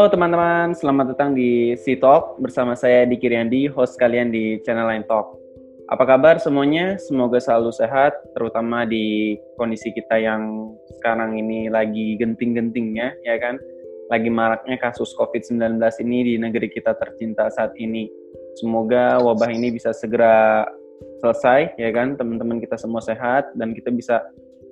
Halo teman-teman, selamat datang di Si Talk bersama saya Diki Riandi, host kalian di channel Line Talk. Apa kabar semuanya? Semoga selalu sehat, terutama di kondisi kita yang sekarang ini lagi genting-gentingnya, ya kan? Lagi maraknya kasus COVID-19 ini di negeri kita tercinta saat ini. Semoga wabah ini bisa segera selesai, ya kan? Teman-teman kita semua sehat dan kita bisa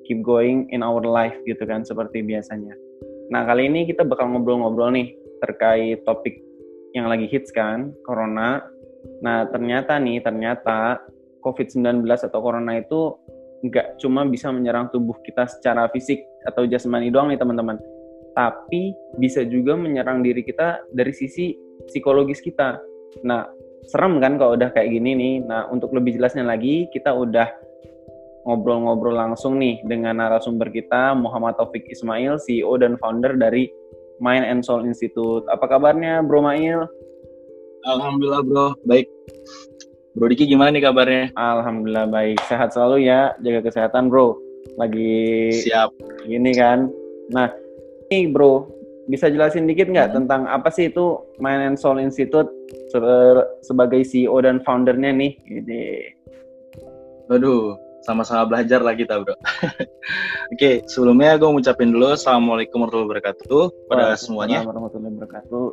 keep going in our life gitu kan, seperti biasanya. Nah, kali ini kita bakal ngobrol-ngobrol nih terkait topik yang lagi hits kan, corona. Nah, ternyata nih, ternyata COVID-19 atau corona itu nggak cuma bisa menyerang tubuh kita secara fisik atau jasmani doang nih teman-teman. Tapi bisa juga menyerang diri kita dari sisi psikologis kita. Nah, serem kan kalau udah kayak gini nih. Nah, untuk lebih jelasnya lagi, kita udah ngobrol-ngobrol langsung nih dengan narasumber kita Muhammad Taufik Ismail, CEO dan founder dari Mind and Soul Institute. Apa kabarnya Bro Mail? Alhamdulillah Bro, baik. Bro Diki gimana nih kabarnya? Alhamdulillah baik. Sehat selalu ya, jaga kesehatan Bro. Lagi siap. Gini kan. Nah, ini Bro, bisa jelasin dikit nggak hmm. tentang apa sih itu Mind and Soul Institute sebagai CEO dan foundernya nih? Ini. Waduh, sama-sama belajar lah kita bro. Oke, sebelumnya gue ngucapin dulu assalamualaikum warahmatullahi wabarakatuh pada semuanya. warahmatullahi wabarakatuh.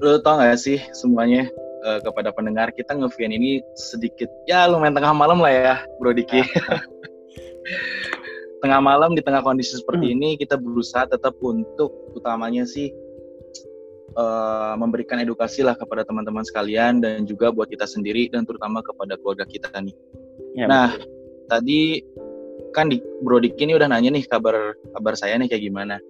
Lo tau gak sih semuanya uh, kepada pendengar kita ngevian ini sedikit ya lumayan tengah malam lah ya bro Diki. tengah malam di tengah kondisi seperti hmm. ini kita berusaha tetap untuk utamanya sih uh, memberikan edukasi lah kepada teman-teman sekalian dan juga buat kita sendiri dan terutama kepada keluarga kita nih. Ya, nah, betul. tadi kan di Bro Diki ini udah nanya nih kabar kabar saya nih kayak gimana.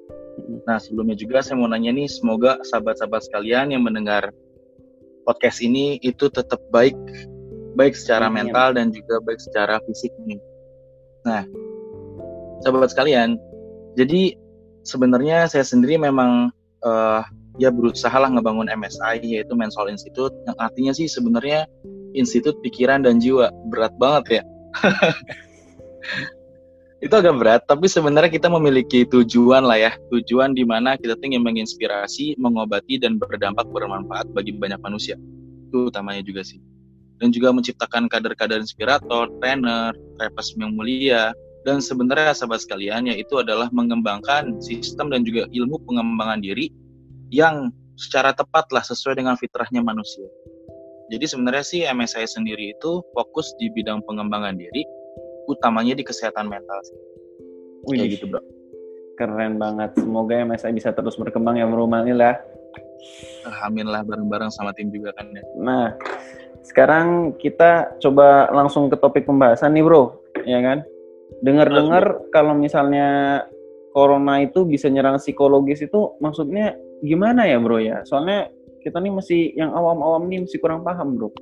Nah, sebelumnya juga saya mau nanya nih, semoga sahabat-sahabat sekalian yang mendengar podcast ini itu tetap baik, baik secara mental dan juga baik secara fisik nih. Nah, sahabat sekalian, jadi sebenarnya saya sendiri memang uh, ya berusaha lah ngebangun MSI yaitu Mental Institute yang artinya sih sebenarnya Institut Pikiran dan Jiwa. Berat banget ya. itu agak berat, tapi sebenarnya kita memiliki tujuan lah ya. Tujuan di mana kita ingin menginspirasi, mengobati, dan berdampak bermanfaat bagi banyak manusia. Itu utamanya juga sih. Dan juga menciptakan kader-kader inspirator, trainer, trainers yang mulia, dan sebenarnya sahabat sekalian yaitu adalah mengembangkan sistem dan juga ilmu pengembangan diri yang secara tepat lah sesuai dengan fitrahnya manusia. Jadi sebenarnya sih MSI sendiri itu fokus di bidang pengembangan diri, utamanya di kesehatan mental sih. Wih, Kayak gitu bro. Keren banget. Semoga MSI bisa terus berkembang ya bro Malil ya. Amin lah bareng-bareng sama tim juga kan ya. Nah, sekarang kita coba langsung ke topik pembahasan nih bro, ya kan? Dengar-dengar kalau misalnya corona itu bisa nyerang psikologis itu maksudnya gimana ya bro ya? Soalnya kita nih masih yang awam-awam nih masih kurang paham bro.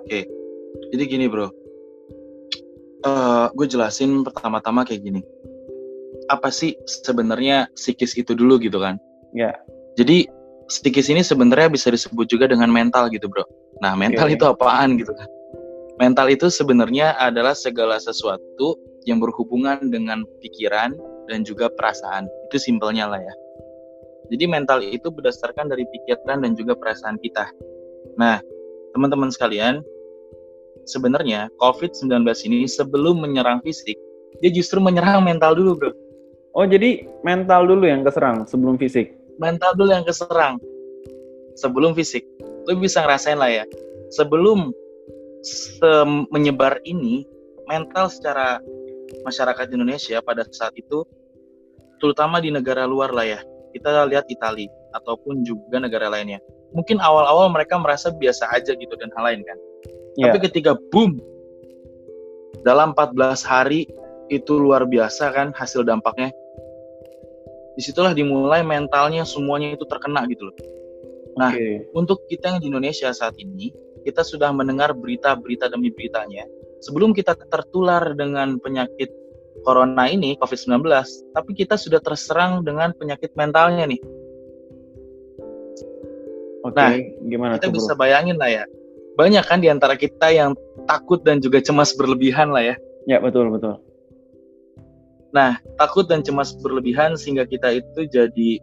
Oke. Jadi gini bro. Uh, eh, gue jelasin pertama-tama kayak gini. Apa sih sebenarnya psikis itu dulu gitu kan? Ya. Jadi psikis ini sebenarnya bisa disebut juga dengan mental gitu bro. Nah mental okay. itu apaan gitu kan? Mental itu sebenarnya adalah segala sesuatu yang berhubungan dengan pikiran dan juga perasaan. Itu simpelnya lah ya jadi mental itu berdasarkan dari pikiran dan juga perasaan kita. Nah, teman-teman sekalian, sebenarnya COVID-19 ini sebelum menyerang fisik, dia justru menyerang mental dulu, bro. Oh, jadi mental dulu yang keserang sebelum fisik? Mental dulu yang keserang sebelum fisik. Lo bisa ngerasain lah ya. Sebelum se menyebar ini, mental secara masyarakat Indonesia pada saat itu, terutama di negara luar lah ya, kita lihat Italia ataupun juga negara lainnya. Mungkin awal-awal mereka merasa biasa aja gitu dan hal lain kan. Yeah. Tapi ketika boom dalam 14 hari itu luar biasa kan hasil dampaknya. Di situlah dimulai mentalnya semuanya itu terkena gitu loh. Nah, okay. untuk kita yang di Indonesia saat ini, kita sudah mendengar berita-berita demi beritanya. Sebelum kita tertular dengan penyakit corona ini COVID-19, tapi kita sudah terserang dengan penyakit mentalnya nih. Oke, nah, gimana kita tuh, bisa bayangin lah ya. Banyak kan di antara kita yang takut dan juga cemas berlebihan lah ya. Ya, betul, betul. Nah, takut dan cemas berlebihan sehingga kita itu jadi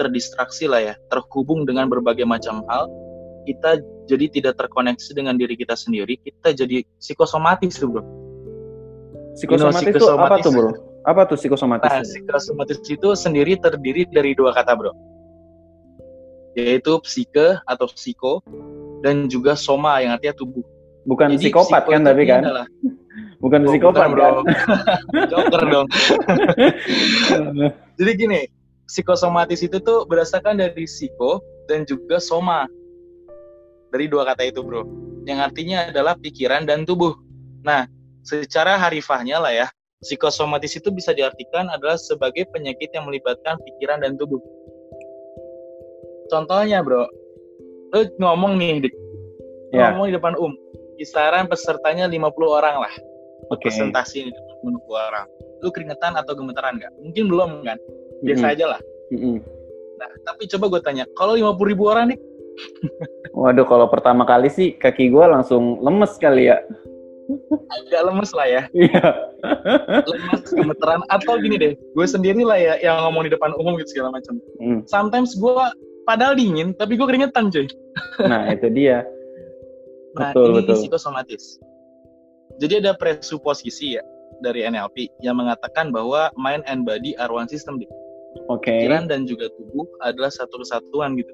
terdistraksi lah ya, terhubung dengan berbagai macam hal, kita jadi tidak terkoneksi dengan diri kita sendiri, kita jadi psikosomatis tuh bro. Psikosomatis itu apa tuh bro? Apa tuh psikosomatis? Nah, psikosomatis itu sendiri terdiri dari dua kata bro, yaitu psike atau psiko dan juga soma yang artinya tubuh. Bukan Jadi, psikopat kan tapi kan? Adalah, bukan oh, psikopat bukan, bro. kan? Joker dong. Jadi gini, psikosomatis itu tuh berdasarkan dari psiko dan juga soma. Dari dua kata itu bro. Yang artinya adalah pikiran dan tubuh. Nah, secara harifahnya lah ya, psikosomatis itu bisa diartikan adalah sebagai penyakit yang melibatkan pikiran dan tubuh. Contohnya bro, lu ngomong nih, Dik. Ya. ngomong di depan um, kisaran pesertanya 50 orang lah. Oke. Okay. Presentasi 50 orang. Lu keringetan atau gemeteran nggak? Mungkin belum kan? Biasa mm -hmm. aja lah. Mm -hmm. Nah, tapi coba gue tanya, kalau 50 ribu orang nih? Waduh, kalau pertama kali sih kaki gue langsung lemes kali ya. Agak lemes lah ya. Iya. lemes, gemeteran. Atau gini deh, gue sendiri lah ya yang ngomong di depan umum gitu segala macam. Mm. Sometimes gue padahal dingin, tapi gue keringetan cuy. nah, itu dia. Nah, betul, ini betul. psikosomatis. Jadi ada presuposisi ya dari NLP yang mengatakan bahwa mind and body are one system. Oke. Okay. Pikiran dan juga tubuh adalah satu kesatuan gitu.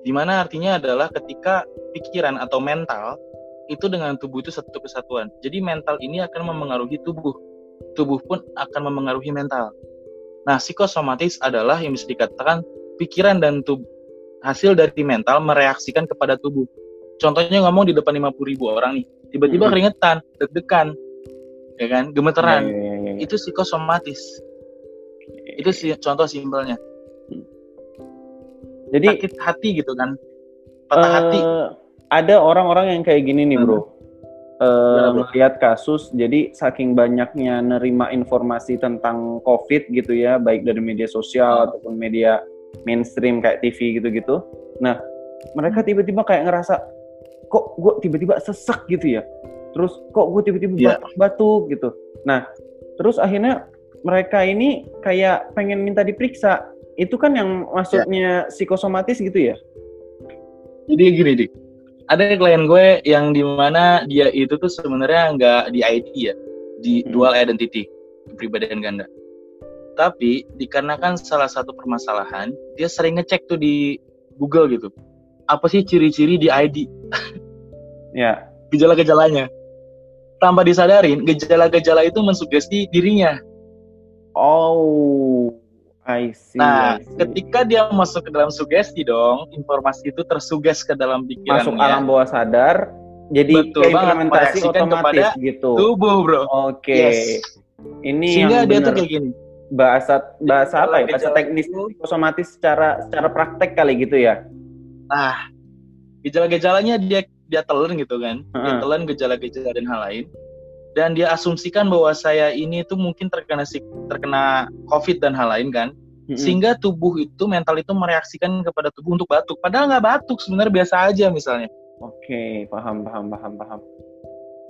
Di mana artinya adalah ketika pikiran atau mental itu dengan tubuh itu satu kesatuan. Jadi mental ini akan memengaruhi tubuh. Tubuh pun akan memengaruhi mental. Nah, psikosomatis adalah yang bisa dikatakan pikiran dan tubuh hasil dari mental mereaksikan kepada tubuh contohnya ngomong di depan 50 ribu orang nih tiba-tiba hmm. keringetan deg-degan ya kan gemeteran ya, ya, ya, ya. itu psikosomatis itu sih contoh simpelnya jadi sakit hati gitu kan patah uh, hati ada orang-orang yang kayak gini nih bro. Uh, melihat kasus jadi saking banyaknya nerima informasi tentang covid gitu ya baik dari media sosial hmm. ataupun media mainstream kayak TV gitu-gitu. Nah mereka tiba-tiba kayak ngerasa kok gue tiba-tiba sesek gitu ya? Terus kok gue tiba-tiba yeah. batuk gitu? Nah terus akhirnya mereka ini kayak pengen minta diperiksa. Itu kan yang maksudnya yeah. psikosomatis gitu ya? Jadi gini dik ada klien gue yang di mana dia itu tuh sebenarnya nggak di ID ya di hmm. dual identity kepribadian ganda. Tapi dikarenakan salah satu permasalahan dia sering ngecek tuh di Google gitu. Apa sih ciri-ciri di ID ya. Gejala-gejalanya. Tanpa disadarin gejala-gejala itu mensugesti dirinya. Oh I see, nah, I see. ketika dia masuk ke dalam sugesti dong, informasi itu tersuges ke dalam pikirannya. Masuk alam bawah sadar, jadi Betul implementasi otomatis gitu. Tubuh, bro. Oke. Okay. Yes. Ini Sehingga yang dia tuh kayak gini. Bahasa bahasa apa ya? Bahasa teknis otomatis secara secara praktek kali gitu ya. Nah, gejala-gejalanya dia dia telan gitu kan uh-huh. dia telan gejala-gejala dan hal lain dan dia asumsikan bahwa saya ini tuh mungkin terkena terkena covid dan hal lain kan? Sehingga tubuh itu mental itu mereaksikan kepada tubuh untuk batuk. Padahal nggak batuk sebenarnya biasa aja misalnya. Oke okay, paham paham paham paham.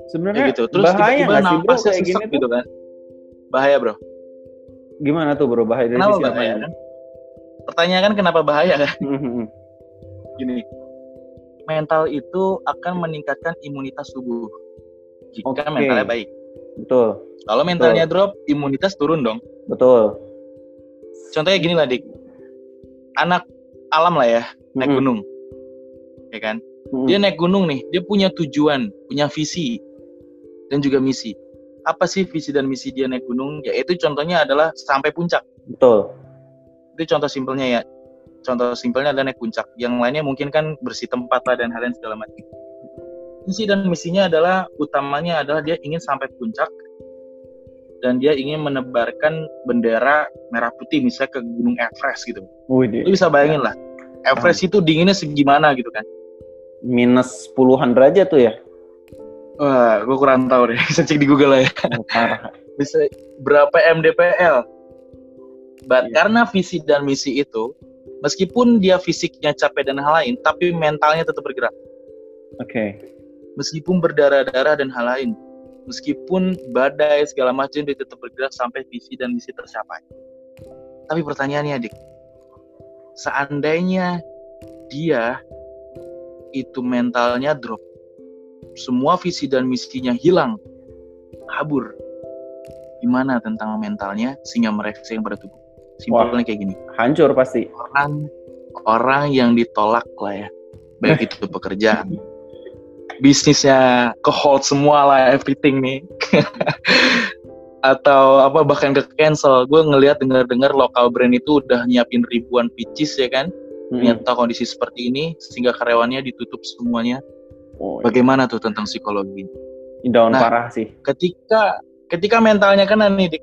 Sebenarnya ya gitu. terus bahaya tiba-tiba napasnya kayak gini gitu kan? Bahaya bro. Gimana tuh bro? Bahaya dari kenapa sisi bahaya, kan? pertanyaan kan kenapa bahaya kan? Gini. Mental itu akan meningkatkan imunitas tubuh jika okay. mentalnya baik. Betul. Kalau mentalnya Betul. drop, imunitas turun dong. Betul. Contohnya gini lah, Dik. Anak alam lah ya, naik mm gunung. Ya kan? Mm -hmm. Dia naik gunung nih, dia punya tujuan, punya visi, dan juga misi. Apa sih visi dan misi dia naik gunung? Yaitu contohnya adalah sampai puncak. Betul. Itu contoh simpelnya ya contoh simpelnya adalah naik puncak yang lainnya mungkin kan bersih tempat lah dan hal lain segala macam misi dan misinya adalah utamanya adalah dia ingin sampai puncak dan dia ingin menebarkan bendera merah putih misalnya ke gunung Everest gitu Wih, lu bisa bayangin lah Everest itu dinginnya segimana gitu kan minus puluhan derajat tuh ya wah gue kurang tahu deh bisa cek di Google lah ya oh, bisa berapa mdpl But yeah. karena visi dan misi itu meskipun dia fisiknya capek dan hal lain, tapi mentalnya tetap bergerak. Oke. Okay. Meskipun berdarah-darah dan hal lain, meskipun badai segala macam dia tetap bergerak sampai visi dan misi tercapai. Tapi pertanyaannya, adik, seandainya dia itu mentalnya drop, semua visi dan misinya hilang, kabur. Gimana tentang mentalnya sehingga mereka yang pada tubuh? Simpelnya kayak gini. Hancur pasti. Orang orang yang ditolak lah ya, baik itu pekerjaan, bisnisnya ke hold semua lah everything nih. atau apa bahkan ke cancel. Gue ngelihat dengar dengar lokal brand itu udah nyiapin ribuan pitches ya kan? Hmm. ternyata kondisi seperti ini sehingga karyawannya ditutup semuanya. Oh, iya. bagaimana tuh tentang psikologi down nah, parah sih. ketika ketika mentalnya kan nih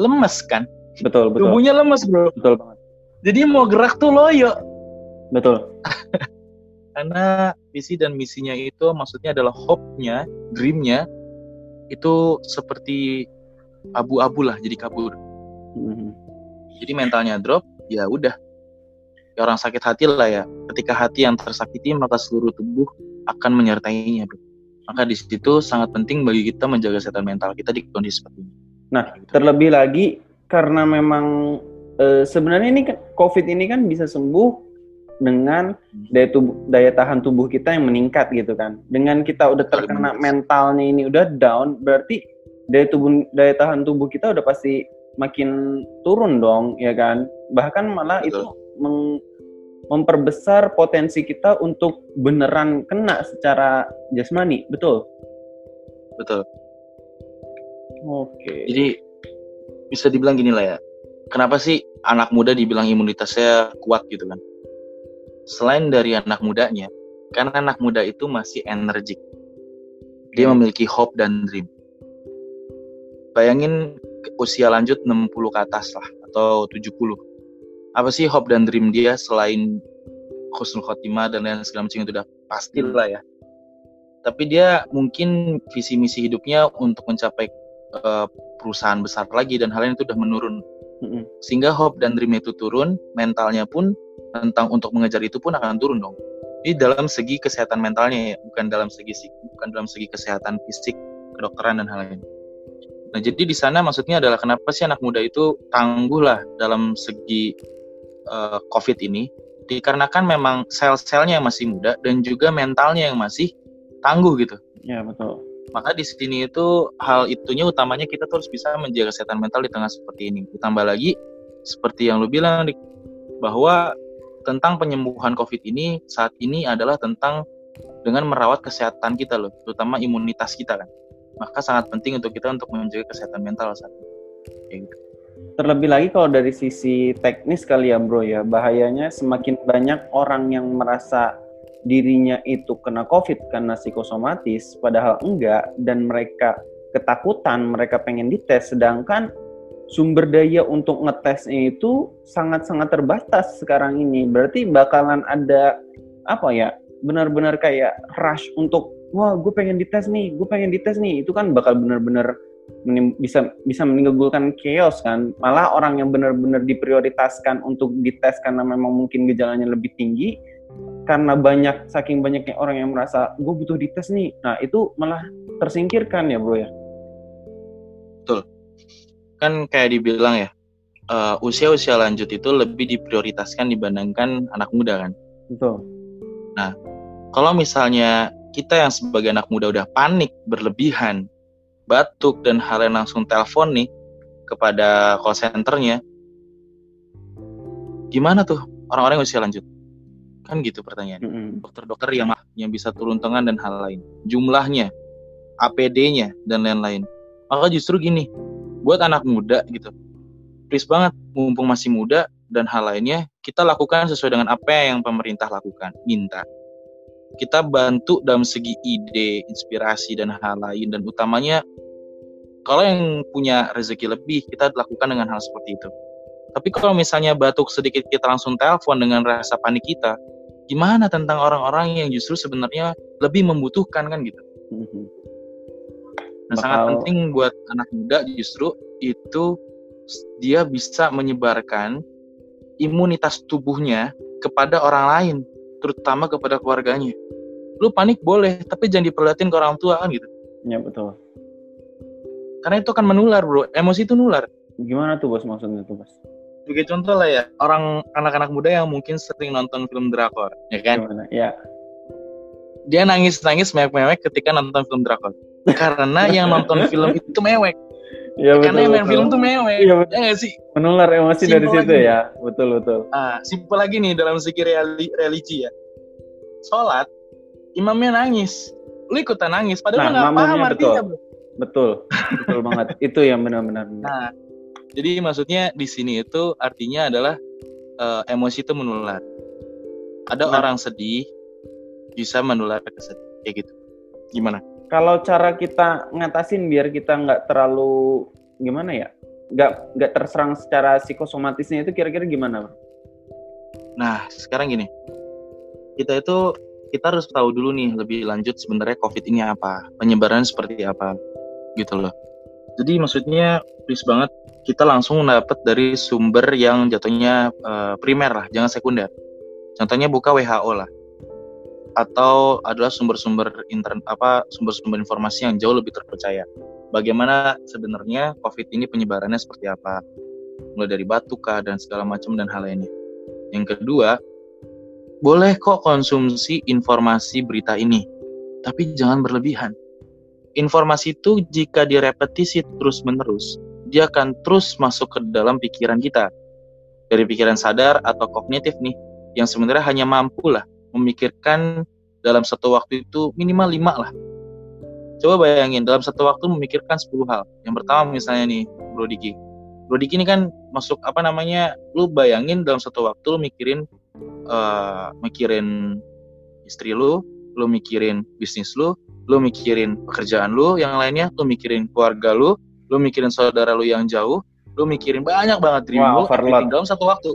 lemes kan? Betul betul. Tubuhnya lemes bro. Betul banget. Jadi mau gerak tuh loyo. Betul karena visi dan misinya itu maksudnya adalah hope-nya dream-nya itu seperti abu-abu lah jadi kabur hmm. jadi mentalnya drop ya udah ya orang sakit hati lah ya ketika hati yang tersakiti maka seluruh tubuh akan menyertainya bro. maka di situ sangat penting bagi kita menjaga kesehatan mental kita di kondisi seperti ini nah terlebih lagi karena memang e, sebenarnya ini kan covid ini kan bisa sembuh dengan daya tubuh daya tahan tubuh kita yang meningkat gitu kan. Dengan kita udah terkena mentalnya ini udah down, berarti daya tubuh daya tahan tubuh kita udah pasti makin turun dong, ya kan? Bahkan malah Betul. itu meng, memperbesar potensi kita untuk beneran kena secara jasmani, betul? Betul. Oke. Okay. Jadi bisa dibilang gini lah ya. Kenapa sih anak muda dibilang imunitasnya kuat gitu kan? Selain dari anak mudanya, karena anak muda itu masih energik. Dia memiliki hope dan dream. Bayangin usia lanjut 60 ke atas lah, atau 70. Apa sih hope dan dream dia selain khusnul khotimah dan lain segala macam itu udah pasti lah ya. Tapi dia mungkin visi misi hidupnya untuk mencapai uh, perusahaan besar lagi dan hal ini itu udah menurun. Sehingga hope dan dream itu turun, mentalnya pun tentang untuk mengejar itu pun akan turun dong. Ini dalam segi kesehatan mentalnya ya, bukan dalam segi bukan dalam segi kesehatan fisik, kedokteran dan hal lain. Nah, jadi di sana maksudnya adalah kenapa sih anak muda itu tangguh lah dalam segi uh, COVID ini? Dikarenakan memang sel-selnya yang masih muda dan juga mentalnya yang masih tangguh gitu. Ya, betul. Maka di sini itu hal itunya utamanya kita terus bisa menjaga kesehatan mental di tengah seperti ini. Ditambah lagi seperti yang lu bilang bahwa tentang penyembuhan COVID ini saat ini adalah tentang dengan merawat kesehatan kita loh, terutama imunitas kita kan. Maka sangat penting untuk kita untuk menjaga kesehatan mental saat ini. Gitu. Terlebih lagi kalau dari sisi teknis kali ya bro ya, bahayanya semakin banyak orang yang merasa dirinya itu kena COVID karena psikosomatis, padahal enggak, dan mereka ketakutan, mereka pengen dites, sedangkan sumber daya untuk ngetesnya itu sangat-sangat terbatas sekarang ini. Berarti bakalan ada apa ya? Benar-benar kayak rush untuk wah gue pengen dites nih, gue pengen dites nih. Itu kan bakal benar-benar bisa bisa menimbulkan chaos kan. Malah orang yang benar-benar diprioritaskan untuk dites karena memang mungkin gejalanya lebih tinggi karena banyak saking banyaknya orang yang merasa gue butuh dites nih. Nah, itu malah tersingkirkan ya, Bro ya. Betul kan kayak dibilang ya uh, usia-usia lanjut itu lebih diprioritaskan dibandingkan anak muda kan. Betul. Nah, kalau misalnya kita yang sebagai anak muda udah panik berlebihan, batuk dan hal yang langsung telepon nih kepada call centernya, gimana tuh orang-orang yang usia lanjut? Kan gitu pertanyaan. Mm -hmm. Dokter-dokter yang yang bisa turun tangan dan hal lain, jumlahnya, APD-nya dan lain-lain. Maka justru gini, buat anak muda gitu please banget mumpung masih muda dan hal lainnya kita lakukan sesuai dengan apa yang pemerintah lakukan minta kita bantu dalam segi ide inspirasi dan hal lain dan utamanya kalau yang punya rezeki lebih kita lakukan dengan hal seperti itu tapi kalau misalnya batuk sedikit kita langsung telepon dengan rasa panik kita gimana tentang orang-orang yang justru sebenarnya lebih membutuhkan kan gitu mm-hmm. Nah, sangat penting buat anak muda justru itu dia bisa menyebarkan imunitas tubuhnya kepada orang lain, terutama kepada keluarganya. Lu panik boleh, tapi jangan diperlihatin ke orang tua kan gitu. Ya betul. Karena itu akan menular bro, emosi itu nular. Gimana tuh bos maksudnya tuh bos? Sebagai contoh lah ya orang anak-anak muda yang mungkin sering nonton film drakor ya kan Gimana? Ya. dia nangis-nangis mewek-mewek ketika nonton film drakor karena yang nonton film itu mewek Ya, karena yang main betul. film tuh mewek Iya, ya betul. nggak sih Menular emosi dari Simpel situ lagi. ya. Betul betul. ah simpel lagi nih dalam segi reali- religi ya sholat imamnya nangis lu ikutan nangis padahal Nah, nggak paham artinya betul. Betul. Betul banget. Itu yang benar-benar. Nah, jadi maksudnya di sini itu artinya adalah eh, emosi itu menular. Ada Nah. orang sedih bisa menular ke sedih kayak gitu. Gimana? Kalau cara kita ngatasin biar kita nggak terlalu gimana ya? Nggak nggak terserang secara psikosomatisnya itu kira-kira gimana? Nah, sekarang gini. Kita itu kita harus tahu dulu nih lebih lanjut sebenarnya COVID ini apa, penyebaran seperti apa, gitu loh. Jadi maksudnya please banget kita langsung dapat dari sumber yang jatuhnya eh, primer lah, jangan sekunder. Contohnya buka WHO lah, atau adalah sumber-sumber internet apa sumber-sumber informasi yang jauh lebih terpercaya. Bagaimana sebenarnya COVID ini penyebarannya seperti apa, mulai dari batuk kah dan segala macam dan hal lainnya. Yang kedua, boleh kok konsumsi informasi berita ini, tapi jangan berlebihan. Informasi itu jika direpetisi terus-menerus, dia akan terus masuk ke dalam pikiran kita. Dari pikiran sadar atau kognitif nih, yang sebenarnya hanya mampu lah memikirkan dalam satu waktu itu minimal lima lah. Coba bayangin, dalam satu waktu memikirkan 10 hal. Yang pertama misalnya nih, Bro Diki. Bro Diki ini kan masuk apa namanya, lu bayangin dalam satu waktu lu mikirin eh, mikirin istri lu, lu mikirin bisnis lu, lu mikirin pekerjaan lu, yang lainnya lu mikirin keluarga lu, lu mikirin saudara lu yang jauh, lu mikirin banyak banget dream Wah, lu overload. dalam satu waktu.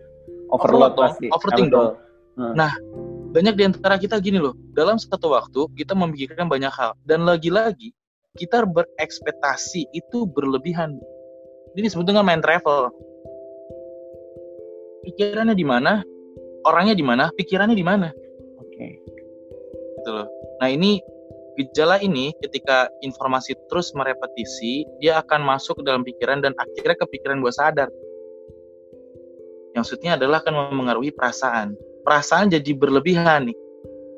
Overload Overload dong, pasti. overthink Ya, betul. Banyak di antara kita gini loh, dalam satu waktu kita memikirkan banyak hal dan lagi-lagi kita berekspektasi itu berlebihan. Ini disebut dengan mind travel. Pikirannya di mana, orangnya di mana, pikirannya di mana. Oke. gitu loh. Nah ini gejala ini ketika informasi terus merepetisi, dia akan masuk ke dalam pikiran dan akhirnya kepikiran gue sadar. Yang maksudnya adalah akan memengaruhi perasaan. Perasaan jadi berlebihan nih.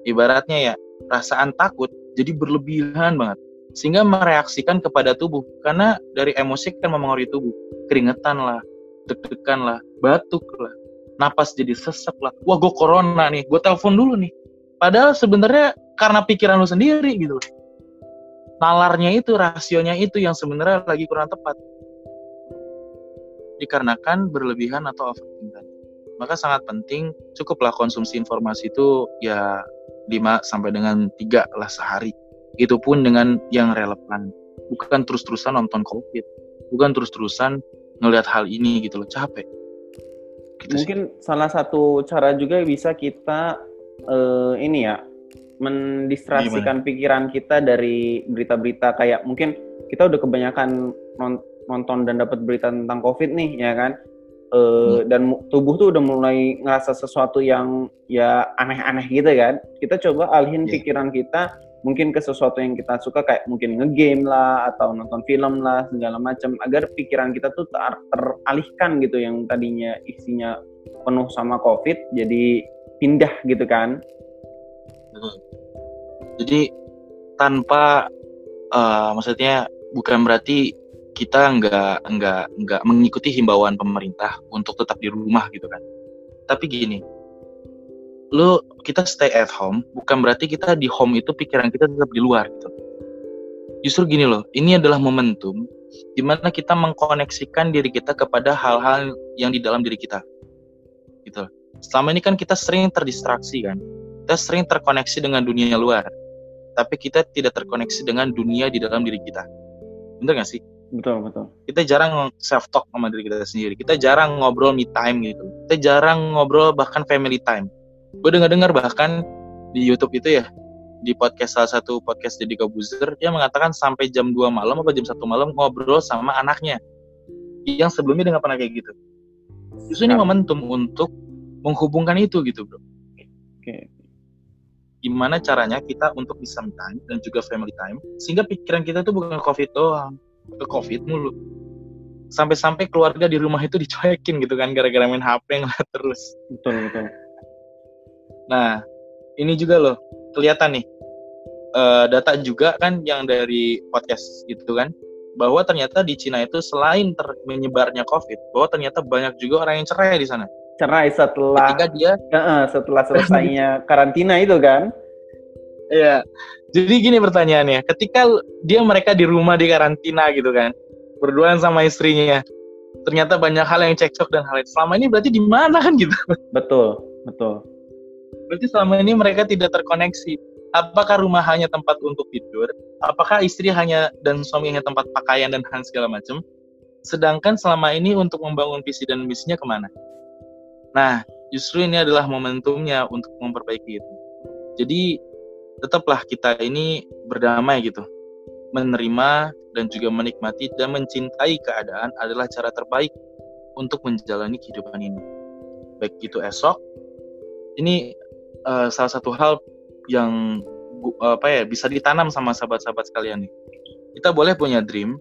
Ibaratnya ya, perasaan takut jadi berlebihan banget. Sehingga mereaksikan kepada tubuh. Karena dari emosi kan mempengaruhi tubuh. Keringetan lah, deg-degan lah, batuk lah, napas jadi sesek lah. Wah gue corona nih, gue telepon dulu nih. Padahal sebenarnya karena pikiran lu sendiri gitu. Nalarnya itu, rasionya itu yang sebenarnya lagi kurang tepat. Dikarenakan berlebihan atau overthinking. Maka sangat penting cukuplah konsumsi informasi itu ya 5 sampai dengan 3 lah sehari. Itu pun dengan yang relevan. Bukan terus-terusan nonton COVID. Bukan terus-terusan ngelihat hal ini gitu loh, capek. Gitu sih. Mungkin salah satu cara juga bisa kita eh, ini ya mendistraksikan pikiran kita dari berita-berita kayak mungkin kita udah kebanyakan non- nonton dan dapat berita tentang COVID nih ya kan? Eh, dan mu- tubuh tuh udah mulai ngerasa sesuatu yang ya aneh-aneh gitu kan? Kita coba alihin Iya. pikiran kita mungkin ke sesuatu yang kita suka kayak mungkin ngegame lah atau nonton film lah segala macam agar pikiran kita tuh ter- teralihkan gitu yang tadinya isinya penuh sama COVID jadi pindah gitu kan Betul. Jadi tanpa eh, maksudnya bukan berarti kita nggak nggak nggak mengikuti himbauan pemerintah untuk tetap di rumah gitu kan. Tapi gini, lu kita stay at home bukan berarti kita di home itu pikiran kita tetap di luar gitu. Justru gini loh, ini adalah momentum di mana kita mengkoneksikan diri kita kepada hal-hal yang di dalam diri kita. Gitu. Selama ini kan kita sering terdistraksi kan kita sering terkoneksi dengan dunia luar, tapi kita tidak terkoneksi dengan dunia di dalam diri kita. Bener gak sih? betul betul Kita jarang self talk sama diri kita sendiri. Kita jarang ngobrol me time gitu. Kita jarang ngobrol bahkan family time. Gue dengar-dengar bahkan di YouTube itu ya, di podcast salah satu podcast Deddy Kobuzer, dia mengatakan sampai jam 2 malam apa jam 1 malam ngobrol sama anaknya. Yang sebelumnya dia nggak pernah kayak gitu. Justru ini Nah. momentum untuk menghubungkan itu gitu bro oke gimana caranya kita untuk bisa me time dan juga family time sehingga pikiran kita tuh bukan covid doang ke covid mulu sampai-sampai keluarga di rumah itu dicuekin gitu kan gara-gara main HP ngeliat terus. Betul betul. Nah, ini juga loh kelihatan nih uh, data juga kan yang dari podcast gitu kan bahwa ternyata di Cina itu selain ter menyebarnya COVID, bahwa ternyata banyak juga orang yang cerai di sana. Cerai setelah Ketika dia uh, setelah selesainya karantina itu kan? Iya. Jadi gini pertanyaannya, ketika dia mereka di rumah di karantina gitu kan, berduaan sama istrinya, ternyata banyak hal yang cekcok dan hal yang selama ini berarti di mana kan gitu? Betul, betul. Berarti selama ini mereka tidak terkoneksi. Apakah rumah hanya tempat untuk tidur? Apakah istri hanya dan suami hanya tempat pakaian dan hal segala macam? Sedangkan selama ini untuk membangun visi dan misinya ke mana? Nah, justru ini adalah momentumnya untuk memperbaiki itu. Jadi tetaplah kita ini berdamai gitu. Menerima dan juga menikmati dan mencintai keadaan adalah cara terbaik untuk menjalani kehidupan ini. Baik itu esok, ini uh, salah satu hal yang apa ya bisa ditanam sama sahabat-sahabat sekalian nih. Kita boleh punya dream,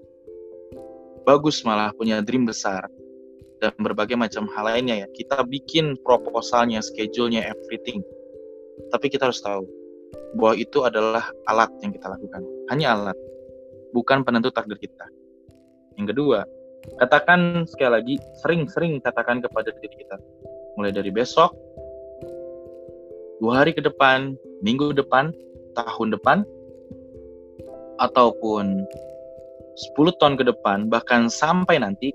bagus malah punya dream besar dan berbagai macam hal lainnya ya. Kita bikin proposalnya, schedule-nya, everything. Tapi kita harus tahu bahwa itu adalah alat yang kita lakukan. Hanya alat, bukan penentu takdir kita. Yang kedua, katakan sekali lagi, sering-sering katakan kepada diri kita. Mulai dari besok, dua hari ke depan, minggu depan, tahun depan, ataupun 10 tahun ke depan, bahkan sampai nanti,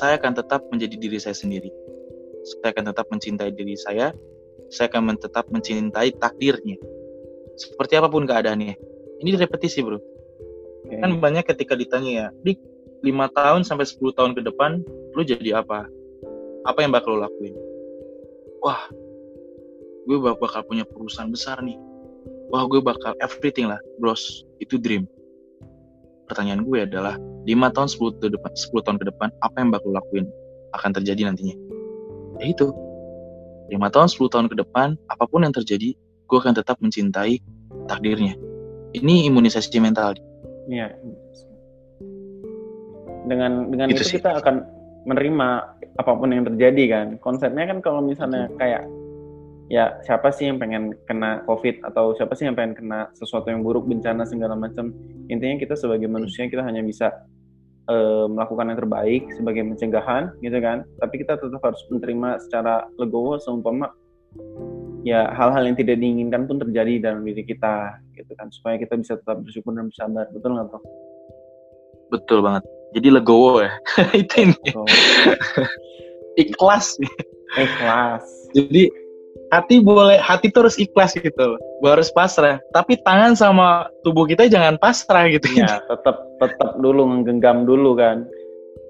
saya akan tetap menjadi diri saya sendiri. Saya akan tetap mencintai diri saya, saya akan tetap mencintai takdirnya. Seperti apa pun keadaannya. Ini direpetisi bro. Okay. kan banyak ketika ditanya ya di lima tahun sampai 10 tahun ke depan lu jadi apa? Apa yang bakal lo lakuin? Wah gue bakal punya perusahaan besar nih. Wah gue bakal everything lah bros. Itu dream. Pertanyaan gue adalah lima tahun 10 tahun, depan, 10 tahun ke depan apa yang bakal lakuin akan terjadi nantinya ya itu lima tahun 10 tahun ke depan apa pun yang terjadi gue akan tetap mencintai takdirnya. Ini imunisasi mental. Iya. Dengan dengan itu, itu kita akan menerima apa pun yang terjadi kan. Konsepnya kan kalau misalnya kayak ya siapa sih yang pengen kena covid atau siapa sih yang pengen kena sesuatu yang buruk bencana segala macam intinya kita sebagai manusia kita hanya bisa uh, melakukan yang terbaik sebagai pencegahan gitu kan tapi kita tetap harus menerima secara legowo seumpama ya hal-hal yang tidak diinginkan pun terjadi dalam diri kita gitu kan supaya kita bisa tetap bersyukur dan bersabar betul nggak bro? Betul banget. Jadi legowo ya itu ini. ikhlas nih. Ikhlas. Jadi hati boleh hati terus ikhlas gitu harus pasrah tapi tangan sama tubuh kita jangan pasrah gitu ya tetap tetap dulu menggenggam dulu kan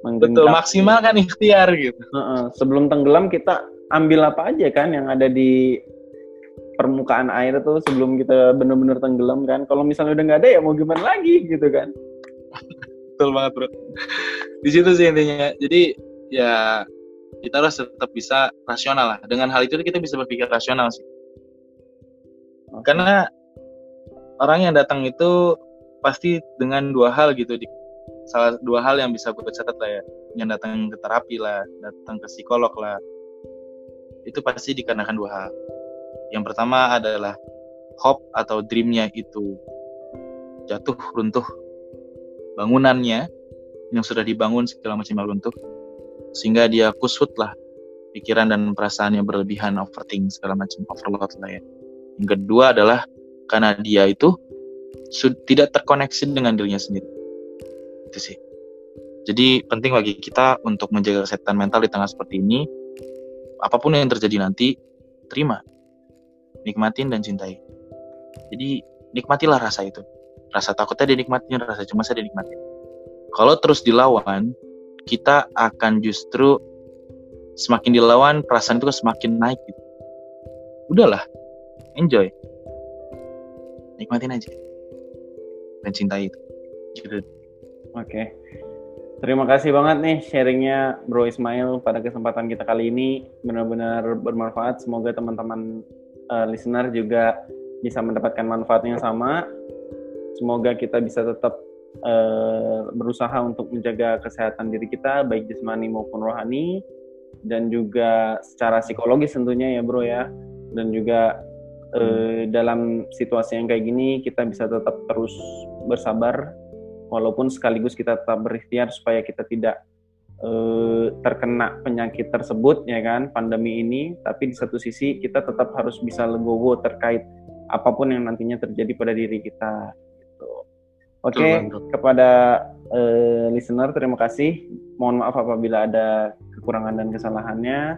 menggenggam betul maksimal kan ikhtiar gitu uh -uh. sebelum tenggelam kita ambil apa aja kan yang ada di permukaan air tuh sebelum kita benar-benar tenggelam kan. Kalau misalnya udah nggak ada ya mau gimana lagi gitu kan. Betul banget bro. Di situ sih intinya. Jadi ya kita harus tetap bisa rasional lah. Dengan hal itu kita bisa berpikir rasional sih. Karena orang yang datang itu pasti dengan dua hal gitu di salah dua hal yang bisa gue catat lah ya. Yang datang ke terapi lah datang ke psikolog lah. Itu pasti dikarenakan dua hal. Yang pertama adalah hope atau dreamnya itu jatuh runtuh. Bangunannya yang sudah dibangun segala macam runtuh sehingga dia kusut lah pikiran dan perasaannya berlebihan overthink segala macam overload lah ya yang kedua adalah karena dia itu tidak terkoneksi dengan dirinya sendiri itu sih jadi penting bagi kita untuk menjaga kesehatan mental di tengah seperti ini apa pun yang terjadi nanti terima nikmatin dan cintai. Jadi nikmatilah rasa itu. Rasa takutnya dinikmatin, rasa cemasnya dinikmatin. Kalau terus dilawan, kita akan justru semakin dilawan, perasaan itu semakin naik gitu. Udahlah, enjoy. Nikmatin aja. Dan cintai itu. Gitu. Oke. Terima kasih banget nih sharingnya Bro Ismail pada kesempatan kita kali ini. Benar-benar bermanfaat. Semoga teman-teman uh, listener juga bisa mendapatkan manfaatnya sama. Semoga kita bisa tetap uh, berusaha untuk menjaga kesehatan diri kita baik jasmani maupun rohani dan juga secara psikologis tentunya ya bro ya. Dan juga uh, dalam situasi yang kayak gini kita bisa tetap terus bersabar walaupun sekaligus kita tetap berikhtiar supaya kita tidak uh, terkena penyakit tersebut ya kan pandemi ini. Tapi di satu sisi kita tetap harus bisa legowo terkait apa pun yang nantinya terjadi pada diri kita Oke, okay, kepada uh, listener terima kasih. Mohon maaf apabila ada kekurangan dan kesalahannya.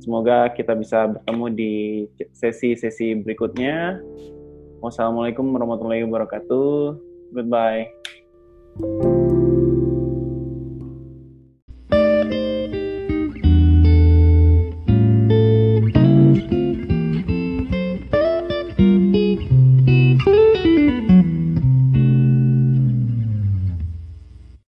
Semoga kita bisa bertemu di sesi-sesi berikutnya. Wassalamualaikum warahmatullahi wabarakatuh. Goodbye.